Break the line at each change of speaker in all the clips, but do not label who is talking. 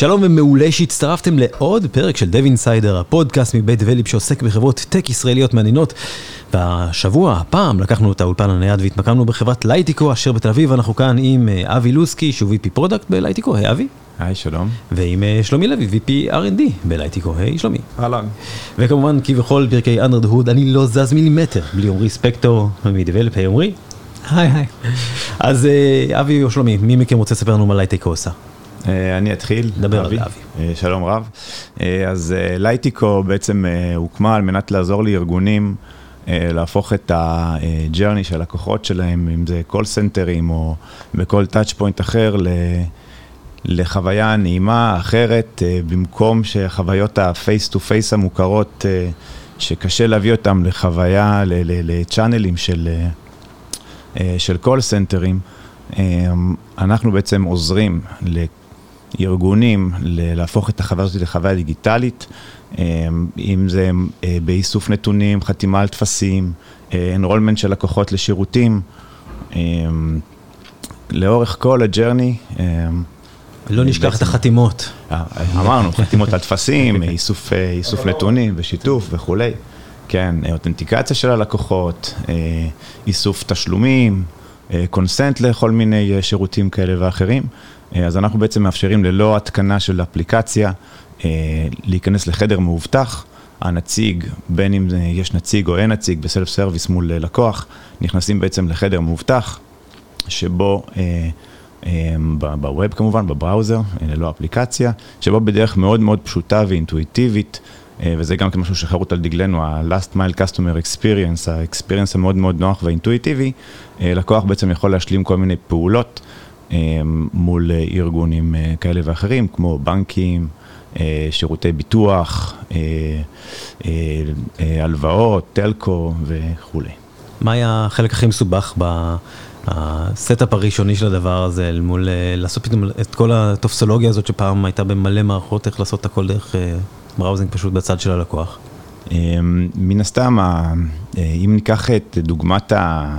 שלום ומעולה שהצטרפתם לעוד פרק של Dev Insider, הפודקאסט מבית דבליפ שעוסק בחברות טק ישראליות מעניינות. והשבוע, הפעם, לקחנו את האולפן הנייד והתמקמנו בחברת לייטיקו אשר בתל אביב, אנחנו כאן עם אה, אבי לוסקי שהוא VP Product בלייטיקו, היי אבי.
היי, שלום.
ועם אה, שלומי לוי, VP R&D בלייטיקו, היי שלומי.
אהלן.
וכמובן, כבכל פרקי Under the Hood, אני לא זז מילימטר בלי עמרי ספקטור מדבליפ, היי עמרי.
היי היי.
אז אה, אבי או שלומי, מי מכם רוצה לספר לנו מה לייטיקו עושה?
אה, אני אתחיל.
דבר על אבי.
אה, שלום רב. אה, אז לייטיקו בעצם הוקמה על מנת לעזור לארגונים להפוך את ה journey של לקוחות שלהם, אם זה call center ים או בכל touch point אחר. לחוויה נעימה, אחרת, במקום שחוויות ה face to face המוכרות, שקשה להביא אותם לחוויה, ל channel ים של, של call center ים, אנחנו בעצם עוזרים לארגונים ל- להפוך את החוויה הזאת לחוויה דיגיטלית, אה, אם זה אה, באיסוף נתונים, חתימה על טפסים, enrollment של לקוחות לשירותים. אה, לאורך כל ה journey, אה,
לא נשכח את החתימות.
אה, אמרנו, חתימות על טפסים, איסוף, אה, נתונים ושיתוף וכולי. כן, אה, אותנטיקציה של הלקוחות, אה, איסוף תשלומים, אה, consent לכל מיני אה, שירותים כאלה ואחרים. אה, אז אנחנו בעצם מאפשרים ללא התקנה של אפליקציה, אה, להיכנס לחדר מאובטח. הנציג, בין אם אה, יש נציג או אין נציג ב self service מול לקוח, נכנסים בעצם לחדר מאובטח, שבו, אה, אה, ב web כמובן, ב browser, ללא אפליקציה, שבו בדרך מאוד מאוד פשוטה ואינטואיטיבית, אה, וזה גם כמשהו שחרוט על דגלנו, ה-last mile customer experience, ה-experience המאוד מאוד נוח והאינטואיטיבי, אה, לקוח בעצם יכול להשלים כל מיני פעולות מול אה, ארגונים אה, כאלה ואחרים, כמו בנקים, אה, שירותי ביטוח, אה, הלוואות, telco וכולי.
מה היה החלק הכי מסובך ב setup הראשוני של הדבר הזה, אל מול לעשות פתאום את כל הטופסולוגיה הזאת שפעם הייתה במלא מערכות, איך לעשות את הכל דרך בראוזינג פשוט בצד של הלקוח?
אמ, מן הסתם, אם ניקח את דוגמת ה-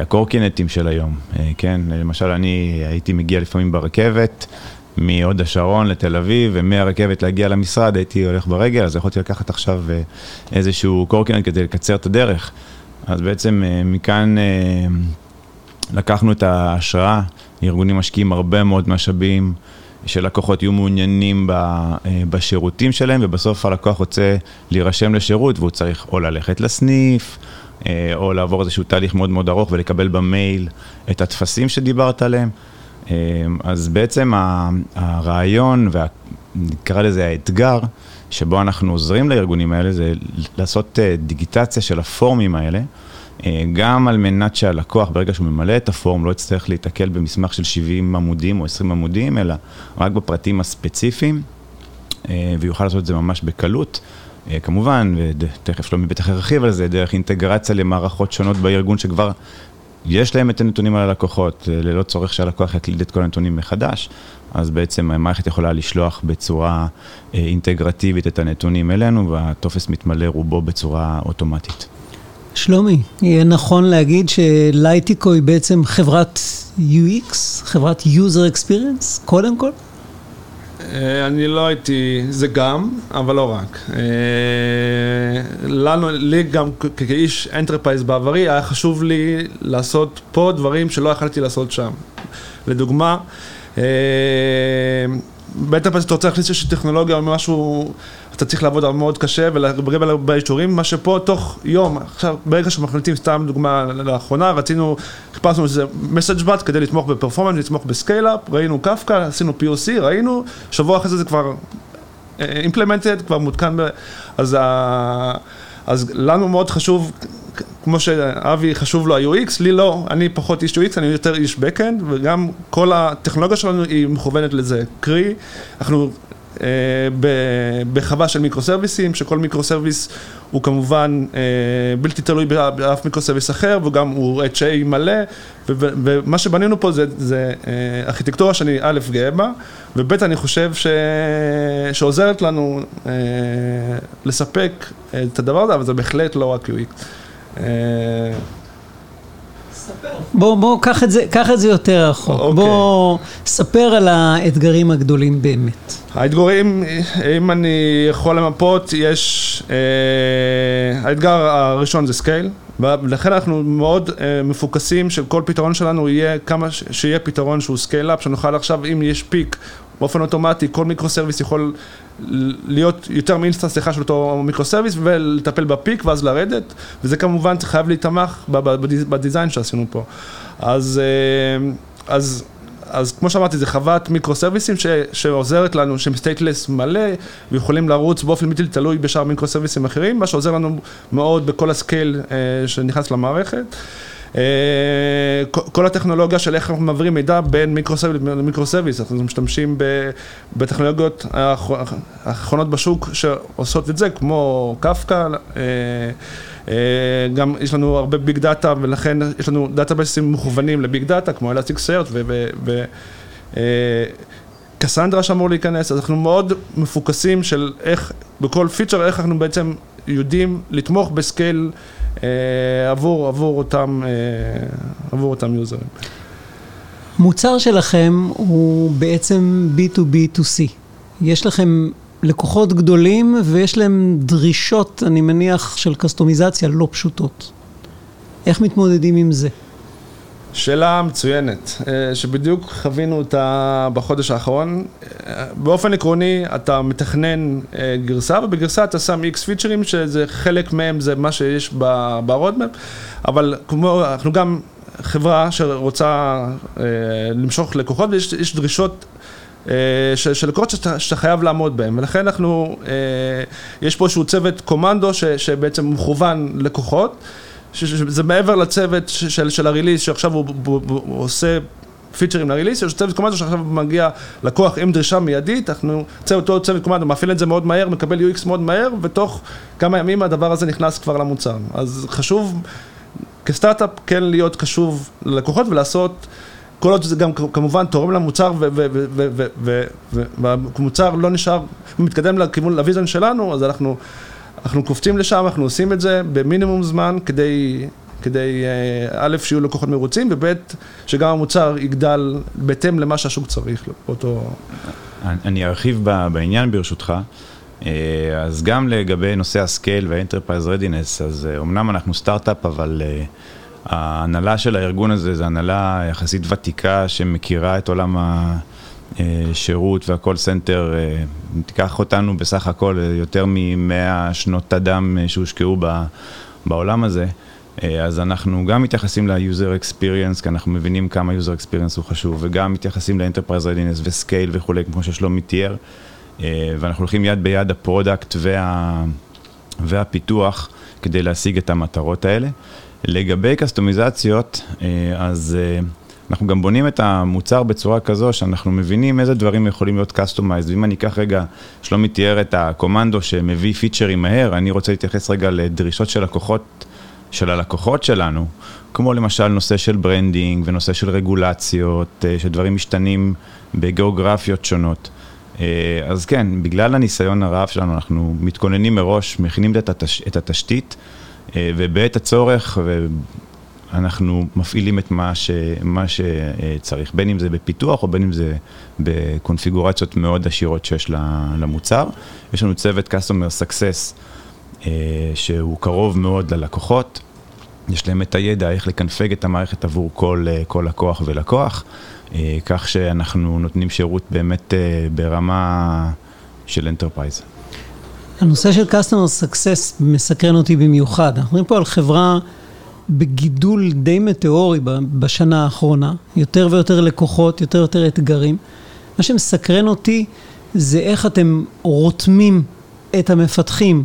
הקורקינטים של היום, אה, כן, למשל אני הייתי מגיע לפעמים ברכבת מהוד השרון לתל אביב, ומהרכבת להגיע למשרד הייתי הולך ברגל, אז יכולתי לקחת עכשיו אה, איזשהו קורקינט כדי לקצר את הדרך. אז בעצם אה, מכאן אה, לקחנו את ההשראה, ארגונים משקיעים הרבה מאוד משאבים, שלקוחות יהיו מעוניינים אה, בשירותים שלהם, ובסוף הלקוח רוצה להירשם לשירות, והוא צריך או ללכת לסניף, אה, או לעבור איזשהו תהליך מאוד מאוד ארוך ולקבל במייל את הטפסים שדיברת עליהם. אה, אז בעצם הרעיון, ונקרא לזה האתגר, שבו אנחנו עוזרים לארגונים האלה, זה לעשות דיגיטציה של הפורמים האלה. אה, גם על מנת שהלקוח, ברגע שהוא ממלא את הפורם, לא יצטרך להתקל במסמך של 70 עמודים או 20 עמודים, אלא רק בפרטים הספציפיים, אה, ויוכל לעשות את זה ממש בקלות. אה, כמובן, ותכף שלומי בטח ירחיב על זה, דרך אינטגרציה למערכות שונות בארגון שכבר יש להם את הנתונים על הלקוחות, ללא צורך שהלקוח יקליד את כל הנתונים מחדש, אז בעצם המערכת יכולה לשלוח בצורה אינטגרטיבית את הנתונים אלינו, והטופס מתמלא רובו בצורה אוטומטית.
שלומי, יהיה נכון להגיד שלייטיקו היא בעצם חברת UX, חברת user experience, קודם כל?
אה, אני לא הייתי, זה גם, אבל לא רק. אה, לנו, לי גם כאיש enterprise בעברי, היה חשוב לי לעשות פה דברים שלא יכלתי לעשות שם. לדוגמה, אה, ב enterprise אתה רוצה להכניס איזושהי טכנולוגיה או משהו, אתה צריך לעבוד מאוד קשה ולהרבה הרבה אישורים, מה שפה תוך יום, עכשיו ברגע שמחליטים, סתם דוגמה לאחרונה, רצינו, חיפשנו איזה message bus כדי לתמוך ב performance, לתמוך ב scale-up, ראינו קפקא, עשינו POC, ראינו, שבוע אחרי זה זה כבר implemented, כבר מותקן, ב... אז, ה... אז לנו מאוד חשוב, כמו שאבי חשוב לו ה-UX, לי לא, אני פחות איש UX, אני יותר איש backend, וגם כל הטכנולוגיה שלנו היא מכוונת לזה. קרי, אנחנו אה, בחווה של micro service ים, שכל micro service הוא כמובן אה, בלתי תלוי בא- באף micro service אחר, וגם הוא HA מלא, ומה שבנינו פה זה, זה אה, ארכיטקטורה שאני א', גאה בה, וב', אני חושב ש... שעוזרת לנו אה, לספק את הדבר הזה, אבל זה בהחלט לא רק UX.
בוא, בוא, קח את זה, קח את זה יותר רחוק.
אוקיי.
בוא, ספר על האתגרים הגדולים באמת.
האתגרים, אם אני יכול למפות, יש... אה, האתגר הראשון זה scale, ולכן אנחנו מאוד אה, מפוקסים שכל פתרון שלנו יהיה כמה, ש- שיהיה פתרון שהוא scale up, שנוכל עכשיו, אם יש peak, באופן אוטומטי, כל micro service יכול להיות יותר מ instance אחד של אותו micro service ולטפל ב peak ואז לרדת, וזה כמובן חייב ב des- ב design שעשינו פה. אז, אה, אז אז כמו שאמרתי, זה חוות micro service ים שעוזרת לנו, שהם stateless מלא, ויכולים לרוץ באופן בלתי תלוי בשאר micro service ים אחרים, מה שעוזר לנו מאוד בכל ה scale אה, שנכנס למערכת. אה, כל- הטכנולוגיה של איך אנחנו מעבירים מידע בין micro service ל micro service, אנחנו משתמשים בטכנולוגיות האח- האחרונות בשוק שעושות את זה, כמו קפקא, אה, אה, גם יש לנו הרבה big data ולכן יש לנו database ים מכוונים ל big data כמו Elasticsearch ו Cassandra שאמור להיכנס, אז אנחנו מאוד מפוקסים של איך, בכל פיצ'ר, איך אנחנו בעצם יודעים לתמוך ב scale עבור, עבור אותם, אה, עבור אותם user ים.
המוצר שלכם הוא בעצם B2B2C. יש לכם לקוחות גדולים ויש להם דרישות, אני מניח, של קסטומיזציה לא פשוטות. איך מתמודדים עם זה?
שאלה מצוינת, אה, שבדיוק חווינו אותה בחודש האחרון. אה, באופן עקרוני, אתה מתכנן אה, גרסה, ובגרסה אתה שם איקס פיצ'רים, שזה חלק מהם זה מה שיש ברודמפ, אבל כמו, אנחנו גם חברה שרוצה למשוך לקוחות, ויש יש דרישות של, של לקוחות שאתה, שאתה חייב לעמוד בהם, ולכן אנחנו, יש פה איזשהו צוות קומנדו ש, שבעצם מכוון לקוחות. ש- ש- זה מעבר לצוות של, של הריליס, שעכשיו הוא, הוא, הוא, הוא עושה פיצ'רים לריליס, יש צוות קומנדו שעכשיו מגיע לקוח עם דרישה מיידית, אנחנו, צוות, אותו צוות קומנדו מפעיל את זה מאוד מהר, מקבל UX מאוד מהר, ותוך כמה ימים הדבר הזה נכנס כבר למוצר. אז חשוב כסטארט-אפ כן להיות קשוב ללקוחות ולעשות, כל עוד זה גם כמובן תורם למוצר והמוצר לא נשאר, מתקדם לכיוון, ל vision שלנו, אז אנחנו, אנחנו קופצים לשם, אנחנו עושים את זה במינימום זמן כדי, כדי אה, א', שיהיו לקוחות מרוצים, וב', שגם המוצר יגדל בהתאם למה שהשוק צריך באותו...
אני- ארחיב בעניין ברשותך. אה, אז גם לגבי נושא ה scale וה enterprise readiness, אז אה, אמנם אנחנו סטארט-אפ, אבל ההנהלה של הארגון הזה זה הנהלה יחסית ותיקה שמכירה את עולם השירות וה call center. אה, תיקח אותנו בסך הכל אה, יותר מ-100 שנות אה, שהושקעו בעולם הזה. אה, אז אנחנו גם מתייחסים ל-user experience, כי אנחנו מבינים כמה user experience הוא חשוב, וגם מתייחסים ל-enterprise readiness ו scale וכולי, כמו ששלומי תיאר, אה, ואנחנו הולכים יד ביד ה product וה... והפיתוח כדי להשיג את המטרות האלה. לגבי קסטומיזציות, אה, אז אה, אנחנו גם בונים את המוצר בצורה כזו שאנחנו מבינים איזה דברים יכולים להיות customized. ואם אני אקח רגע, שלומי תיאר את הקומנדו שמביא פיצ'רים מהר, אני רוצה להתייחס רגע לדרישות של לקוחות, של הלקוחות שלנו, כמו למשל נושא של branding ונושא של רגולציות, אה, שדברים משתנים בגיאוגרפיות שונות. אה, אז כן, בגלל הניסיון הרב שלנו, אנחנו מתכוננים מראש, מכינים את, התש, את התשתית, אה, ובעת הצורך, אנחנו מפעילים את מה, ש, מה שצריך, בין אם זה בפיתוח או בין אם זה בקונפיגורציות מאוד עשירות שיש למוצר. יש לנו צוות Customer Success אה, שהוא קרוב מאוד ללקוחות, יש להם את הידע איך לקנפג את המערכת עבור כל, אה, כל לקוח ולקוח, אה, כך שאנחנו נותנים שירות באמת ברמה של enterprise.
הנושא של Customer Success מסקרן אותי במיוחד. אנחנו מדברים פה על חברה בגידול די מטאורי בשנה האחרונה, יותר ויותר לקוחות, יותר ויותר אתגרים. מה שמסקרן אותי זה איך אתם רותמים את המפתחים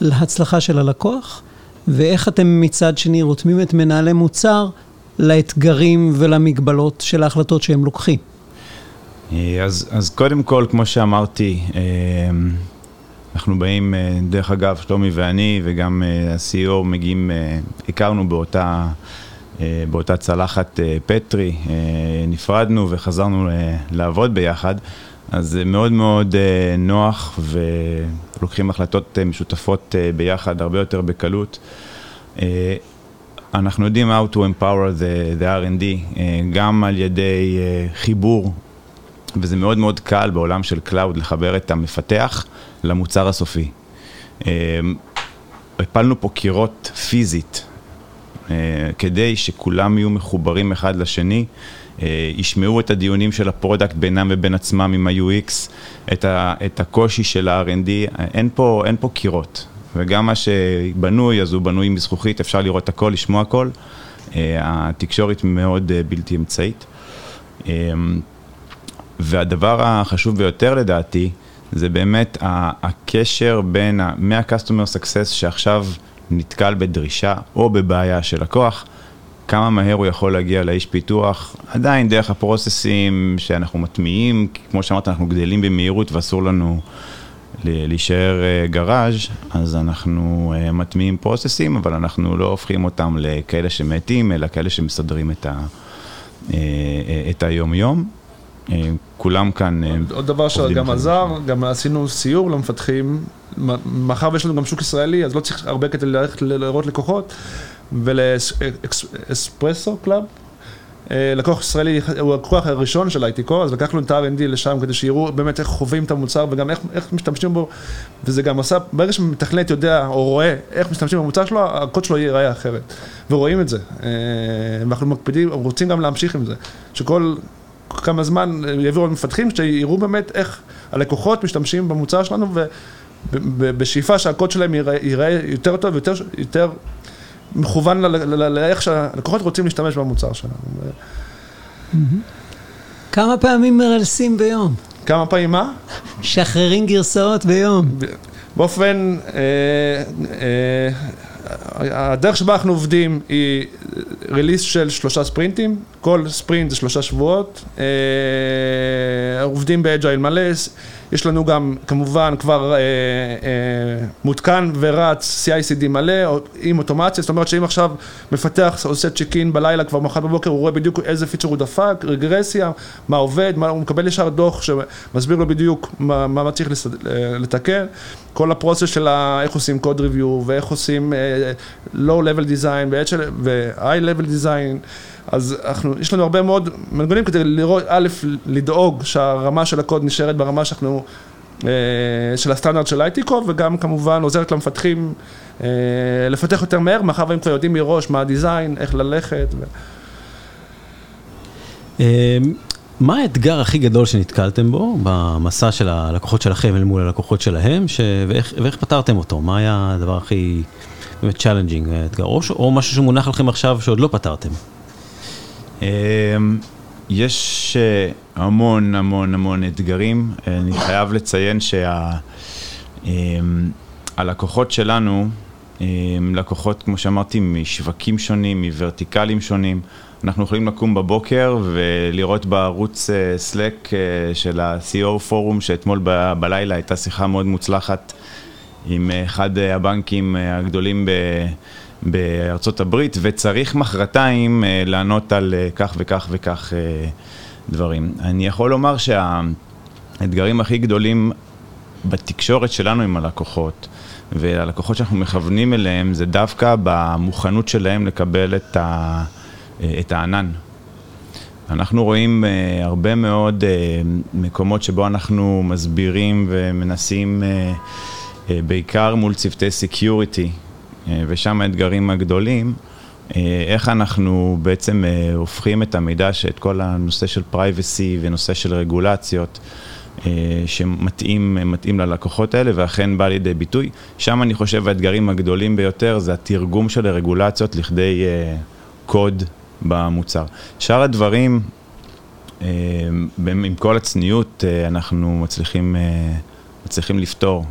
להצלחה של הלקוח, ואיך אתם מצד שני רותמים את מנהלי מוצר לאתגרים ולמגבלות של ההחלטות שהם לוקחים.
אז, אז קודם כל, כמו שאמרתי, אה, אנחנו באים, אה, דרך אגב, שלומי ואני וגם אה, ה-CEO מגיעים, אה, הכרנו באותה, אה, באותה צלחת אה, פטרי, אה, נפרדנו וחזרנו אה, לעבוד ביחד, אז זה מאוד מאוד אה, נוח ולוקחים החלטות אה, משותפות אה, ביחד הרבה יותר בקלות. אה, אנחנו יודעים how to empower the, the R&D, אה, גם על ידי אה, חיבור, וזה מאוד מאוד קל בעולם של cloud לחבר את המפתח למוצר הסופי. אה, הפלנו פה קירות פיזית, כדי שכולם יהיו מחוברים אחד לשני, ישמעו את הדיונים של ה product בינם ובין עצמם עם ה-UX, את, ה, את הקושי של ה-R&D, אין פה, אין פה קירות. וגם מה שבנוי, אז הוא בנוי מזכוכית, אפשר לראות הכל, לשמוע הכל. אה, התקשורת מאוד אה, בלתי אמצעית. והדבר החשוב ביותר לדעתי, זה באמת הקשר בין, מה-customer success שעכשיו נתקל בדרישה או בבעיה של לקוח, כמה מהר הוא יכול להגיע לאיש פיתוח, עדיין דרך הפרוססים שאנחנו מטמיעים, כמו שאמרת, אנחנו גדלים במהירות ואסור לנו להישאר אה, garage, אז אנחנו אה, מטמיעים process ים, אבל אנחנו לא הופכים אותם לכאלה שמתים, אלא כאלה שמסדרים את, ה, אה, את היום-יום. כולם כאן
עוד דבר שגם עזר, גם עשינו סיור למפתחים, מאחר ויש לנו גם שוק ישראלי, אז לא צריך הרבה כדי ללכת לראות לקוחות, ול Espresso Club, אה, לקוח ישראלי הוא הלקוח הראשון של אייקו, אז לקחנו את ה-R&D לשם כדי שיראו באמת איך חווים את המוצר וגם איך, איך משתמשים בו, וזה גם עושה, ברגע שמתכנת יודע או רואה איך משתמשים במוצר שלו, הקוד שלו ייראה אחרת, ורואים את זה. אה, ואנחנו מקפידים, רוצים גם להמשיך עם זה, שכל כמה זמן יעבירו למפתחים, שיראו באמת איך הלקוחות משתמשים במוצר שלנו, ובשאיפה שהקוד שלהם ייראה יותר טוב, יותר, יותר מכוון לאיך שהלקוחות רוצים להשתמש במוצר שלנו.
כמה פעמים מרלסים ביום?
כמה פעמים מה?
משחררים גרסאות ביום.
באופן, אה, אה, הדרך שבה אנחנו עובדים היא release של שלושה ספרינטים, כל ספרינט זה שלושה שבועות, אה, עובדים ב agile מלא, יש לנו גם כמובן כבר אה, אה, מותקן ורץ CI/CD מלא עם אוטומציה, זאת אומרת שאם עכשיו מפתח עושה check in בלילה כבר מחר בבוקר הוא רואה בדיוק איזה פיצ'ר הוא דפק, רגרסיה, מה עובד, מה, הוא מקבל ישר דוח שמסביר לו בדיוק מה, מה צריך לתקן, כל הפרוסס של איך עושים קוד ריוויו ואיך עושים low level design ו-high level design אז אנחנו, יש לנו הרבה מאוד מנגונים כדי לראות, א', לדאוג שהרמה של הקוד נשארת ברמה שאנחנו, אה, של הסטנדרט של אייטיקו, וגם כמובן עוזרת למפתחים אה, לפתח יותר מהר, מאחר והם כבר יודעים מראש מה הדיזיין, איך ללכת. ו...
אה, מה האתגר הכי גדול שנתקלתם בו במסע של הלקוחות שלכם אל מול הלקוחות שלהם, ש... ואיך, ואיך פתרתם אותו? מה היה הדבר הכי באמת challenging, האתגר, או. או משהו שמונח לכם עכשיו שעוד לא פתרתם?
אמ, יש אה, המון המון המון אתגרים, אני חייב לציין שהלקוחות שה... אמ, שלנו, הם לקוחות, כמו שאמרתי, משווקים שונים, מ vertical ים שונים. אנחנו יכולים לקום בבוקר ולראות בערוץ Slack אה, אה, של ה-CO פורום, שאתמול ב- בלילה הייתה שיחה מאוד מוצלחת עם אחד הבנקים הגדולים ב... בארצות הברית, וצריך מחרתיים אה, לענות על אה, כך וכך וכך אה, דברים. אני יכול לומר שהאתגרים הכי גדולים בתקשורת שלנו עם הלקוחות, והלקוחות שאנחנו מכוונים אליהם, זה דווקא במוכנות שלהם לקבל את, ה, את הענן. אנחנו רואים אה, הרבה מאוד אה, מקומות שבו אנחנו מסבירים ומנסים אה, אה, בעיקר מול צוותי security, ושם האתגרים הגדולים, אה, איך אנחנו בעצם אה, הופכים את המידע, את כל הנושא של privacy ונושא של רגולציות, שמתאים ללקוחות האלה ואכן בא לידי ביטוי. שם אני חושב האתגרים הגדולים ביותר זה התרגום של הרגולציות לכדי קוד במוצר. שאר הדברים, עם כל הצניעות, אנחנו מצליחים, מצליחים לפתור,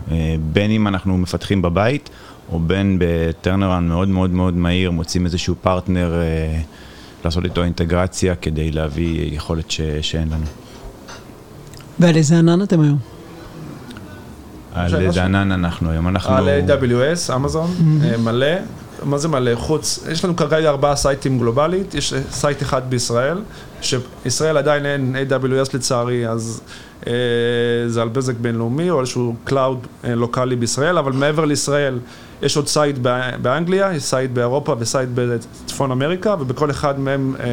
בין אם אנחנו מפתחים בבית, או בין בטרנרן מאוד מאוד מאוד מהיר, מוצאים איזשהו פרטנר אה, לעשות איתו אינטגרציה כדי להביא יכולת ש, שאין לנו.
ועל איזה ענן אתם היום?
על איזה ענן אנחנו היום, אנחנו...
על AWS, אמזון, mm-hmm. מלא. מה זה מלא? חוץ, יש לנו כרגע ארבעה סייטים גלובלית, יש site אחד בישראל, שישראל עדיין אין AWS לצערי, אז אה, זה על בזק בינלאומי או איזשהו cloud אה, לוקאלי בישראל, אבל מעבר לישראל יש עוד site באנגליה, יש site באירופה ו site בצפון אמריקה, ובכל אחד מהם אה,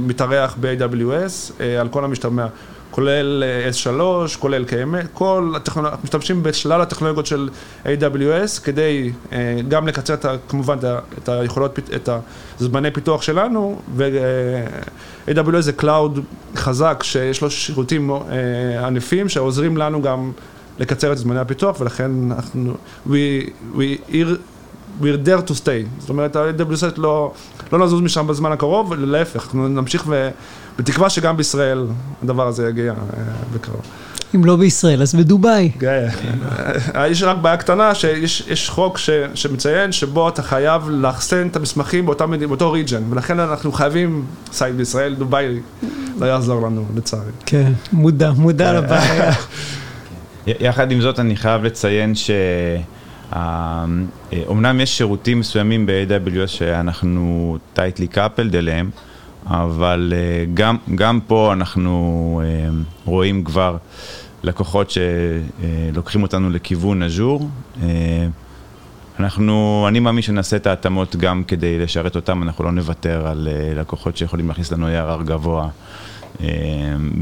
מתארח ב-AWS על כל המשתמע. כולל S3, כולל KMS, כל הטכנולוגיות, משתמשים בשלל הטכנולוגיות של AWS כדי גם לקצר את, כמובן את היכולות, את הזמני פיתוח שלנו, ו-AWS זה cloud חזק שיש לו שירותים ענפים שעוזרים לנו גם לקצר את זמני הפיתוח, ולכן אנחנו, we, we, we're there to stay. זאת אומרת, ה-AWS לא, לא נזוז משם בזמן הקרוב, להפך, אנחנו נמשיך ו... בתקווה שגם בישראל הדבר הזה יגיע אה, בקרוב.
אם לא בישראל, אז בדובאי.
כן. יש רק בעיה קטנה, שיש חוק ש, שמציין שבו אתה חייב לאחסן את המסמכים באותה, באותו region, ולכן אנחנו חייבים site בישראל, דובאי לא יעזור לנו, לצערי.
כן, מודע, מודע
כן.
לבעיה.
יחד עם זאת, אני חייב לציין ש... אומנם יש שירותים מסוימים ב-AWS שאנחנו tightly coupled אליהם, אבל אה, גם, גם פה אנחנו אה, רואים כבר לקוחות שלוקחים אותנו לכיוון אג'ור. אה, אנחנו, אני מאמין שנעשה את ההתאמות גם כדי לשרת אותם, אנחנו לא נוותר על לקוחות שיכולים להכניס לנו ARR גבוה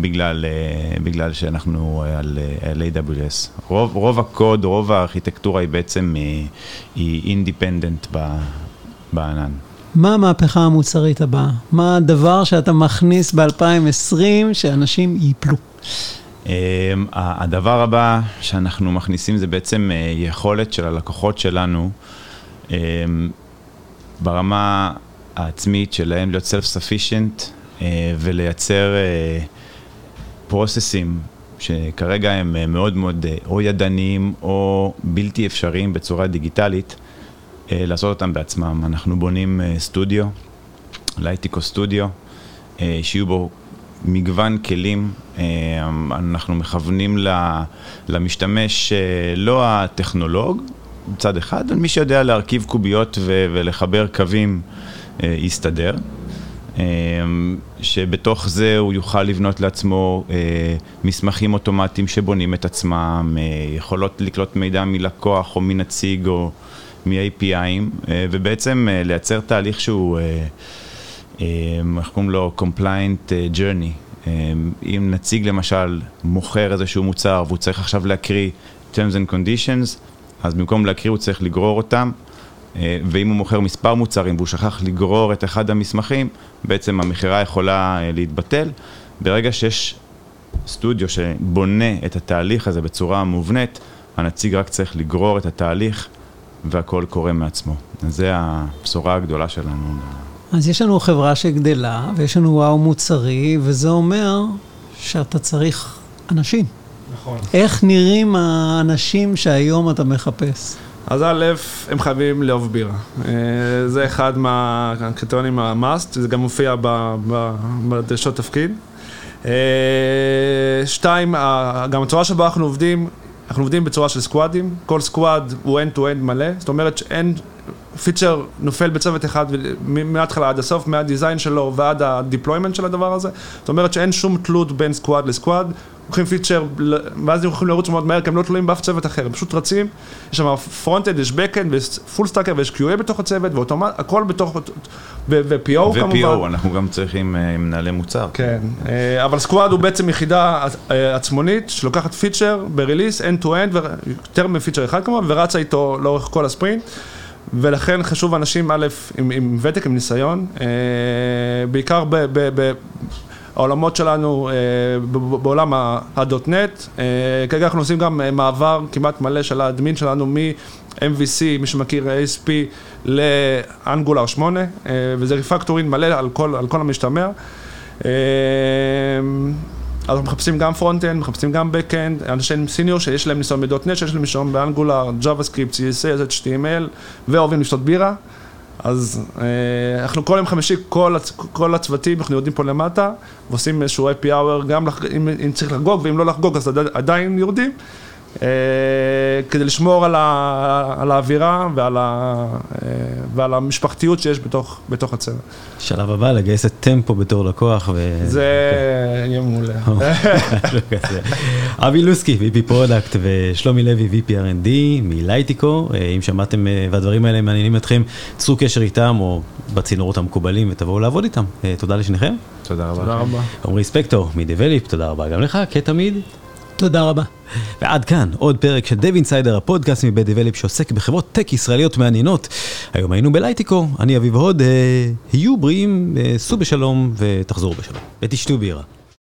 בגלל, בגלל שאנחנו על, על AWS. רוב, רוב הקוד, רוב הארכיטקטורה היא בעצם היא אינדיפנדנט בענן.
מה המהפכה המוצרית הבאה? מה הדבר שאתה מכניס ב-2020 שאנשים ייפלו?
הדבר הבא שאנחנו מכניסים זה בעצם אה, יכולת של הלקוחות שלנו ברמה העצמית שלהם להיות self-sufficient אה, ולייצר פרוססים אה, שכרגע הם מאוד מאוד או ידניים או בלתי אפשריים בצורה דיגיטלית. אה, לעשות אותם בעצמם. אנחנו בונים אה, סטודיו, לייטיקו סטודיו, אה, שיהיו בו מגוון כלים, אנחנו מכוונים למשתמש, לא הטכנולוג, מצד אחד, מי שיודע להרכיב קוביות ולחבר קווים יסתדר. שבתוך זה הוא יוכל לבנות לעצמו מסמכים אוטומטיים שבונים את עצמם, יכולות לקלוט מידע מלקוח או מנציג או מ-API'ים, אה, ובעצם אה, לייצר תהליך שהוא, אה, איך קוראים לו? Compliant Journey. אם נציג למשל מוכר איזשהו מוצר והוא צריך עכשיו להקריא Terms and Conditions, אז במקום להקריא הוא צריך לגרור אותם, ואם הוא מוכר מספר מוצרים והוא שכח לגרור את אחד המסמכים, בעצם המכירה יכולה להתבטל. ברגע שיש סטודיו שבונה את התהליך הזה בצורה מובנית, הנציג רק צריך לגרור את התהליך והכל קורה מעצמו. אז זה הבשורה הגדולה שלנו.
אז יש לנו חברה שגדלה, ויש לנו וואו מוצרי, וזה אומר שאתה צריך אנשים.
נכון.
איך נראים האנשים שהיום אתה מחפש?
אז א', הם חייבים לאהוב בירה. אה, זה אחד מהקריטריונים ה-must, זה גם מופיע בדרישות תפקיד. אה, שתיים, גם הצורה שבה אנחנו עובדים, אנחנו עובדים בצורה של סקואדים, כל squad הוא end-to-end מלא, זאת אומרת שאין feature נופל בצוות אחד מההתחלה עד הסוף, מה design שלו ועד ה deployment של הדבר הזה, זאת אומרת שאין שום תלות בין squad ל squad, לוקחים feature, ואז הם יכולים לרוץ מאוד מהר, כי הם לא תלויים באף צוות אחר, הם פשוט רצים, יש שם front-end, יש back-end, ויש full stacker, ויש QA בתוך הצוות, ואוטומט, הכל בתוך, ו-PO כמובן.
ו-PO, אנחנו גם צריכים אה, מנהלי מוצר.
כן, אה, אבל סקוואד הוא בעצם יחידה אה, עצמונית, שלוקחת פיצ'ר בריליס, end-to-end, יותר מפיצ'ר אחד כמובן, ורצה איתו לאורך כל הספרינט. ולכן חשוב אנשים, א', עם, עם ותק, עם ניסיון, בעיקר ב, ב, ב, העולמות שלנו אה, בעולם ה-.NET, אה, כרגע אנחנו עושים גם אה, מעבר כמעט מלא של האדמין שלנו מ-MVC, מי שמכיר ASP, ל Angular 8, וזה refactoring מלא על כל, על כל המשתמע. אנחנו מחפשים גם front-end, מחפשים גם back-end, אנשים senior שיש להם ניסיון ב.NET, שיש להם ניסיון ב Angular, JavaScript, CSS, HTML, ואוהבים לשתות בירה. אז אה, אנחנו כל יום חמישי, כל. כל הצוותים, אנחנו יורדים פה למטה, ועושים איזשהו happy hour, גם לח... אם, אם צריך לחגוג, ואם לא לחגוג אז עדיין יורדים, כדי לשמור על, ה, על האווירה ועל, ה, אה, ועל המשפחתיות שיש בתוך, בתוך הצוות.
שלב הבא, לגייס את טמפו בתור לקוח. ו...
זה יהיה מעולה.
אבי לוסקי, VP product, ושלומי לוי, VP R&D מ Lightico. אה, אם שמעתם אה, והדברים האלה מעניינים אתכם, צרו קשר איתם או בצינורות המקובלים ותבואו לעבוד איתם. אה, תודה לשניכם.
תודה רבה.
תודה רבה.
עמרי ספקטור מ Develeap, תודה רבה גם לך, כתמיד.
תודה רבה.
ועד כאן עוד פרק של דב אינסיידר, הפודקאסט מבית דבליפ שעוסק בחברות טק ישראליות מעניינות. היום היינו בלייטיקו, אני אביב הוד, אה, היו בריאים, אה, סעו בשלום ותחזרו בשלום. ותשתו בירה.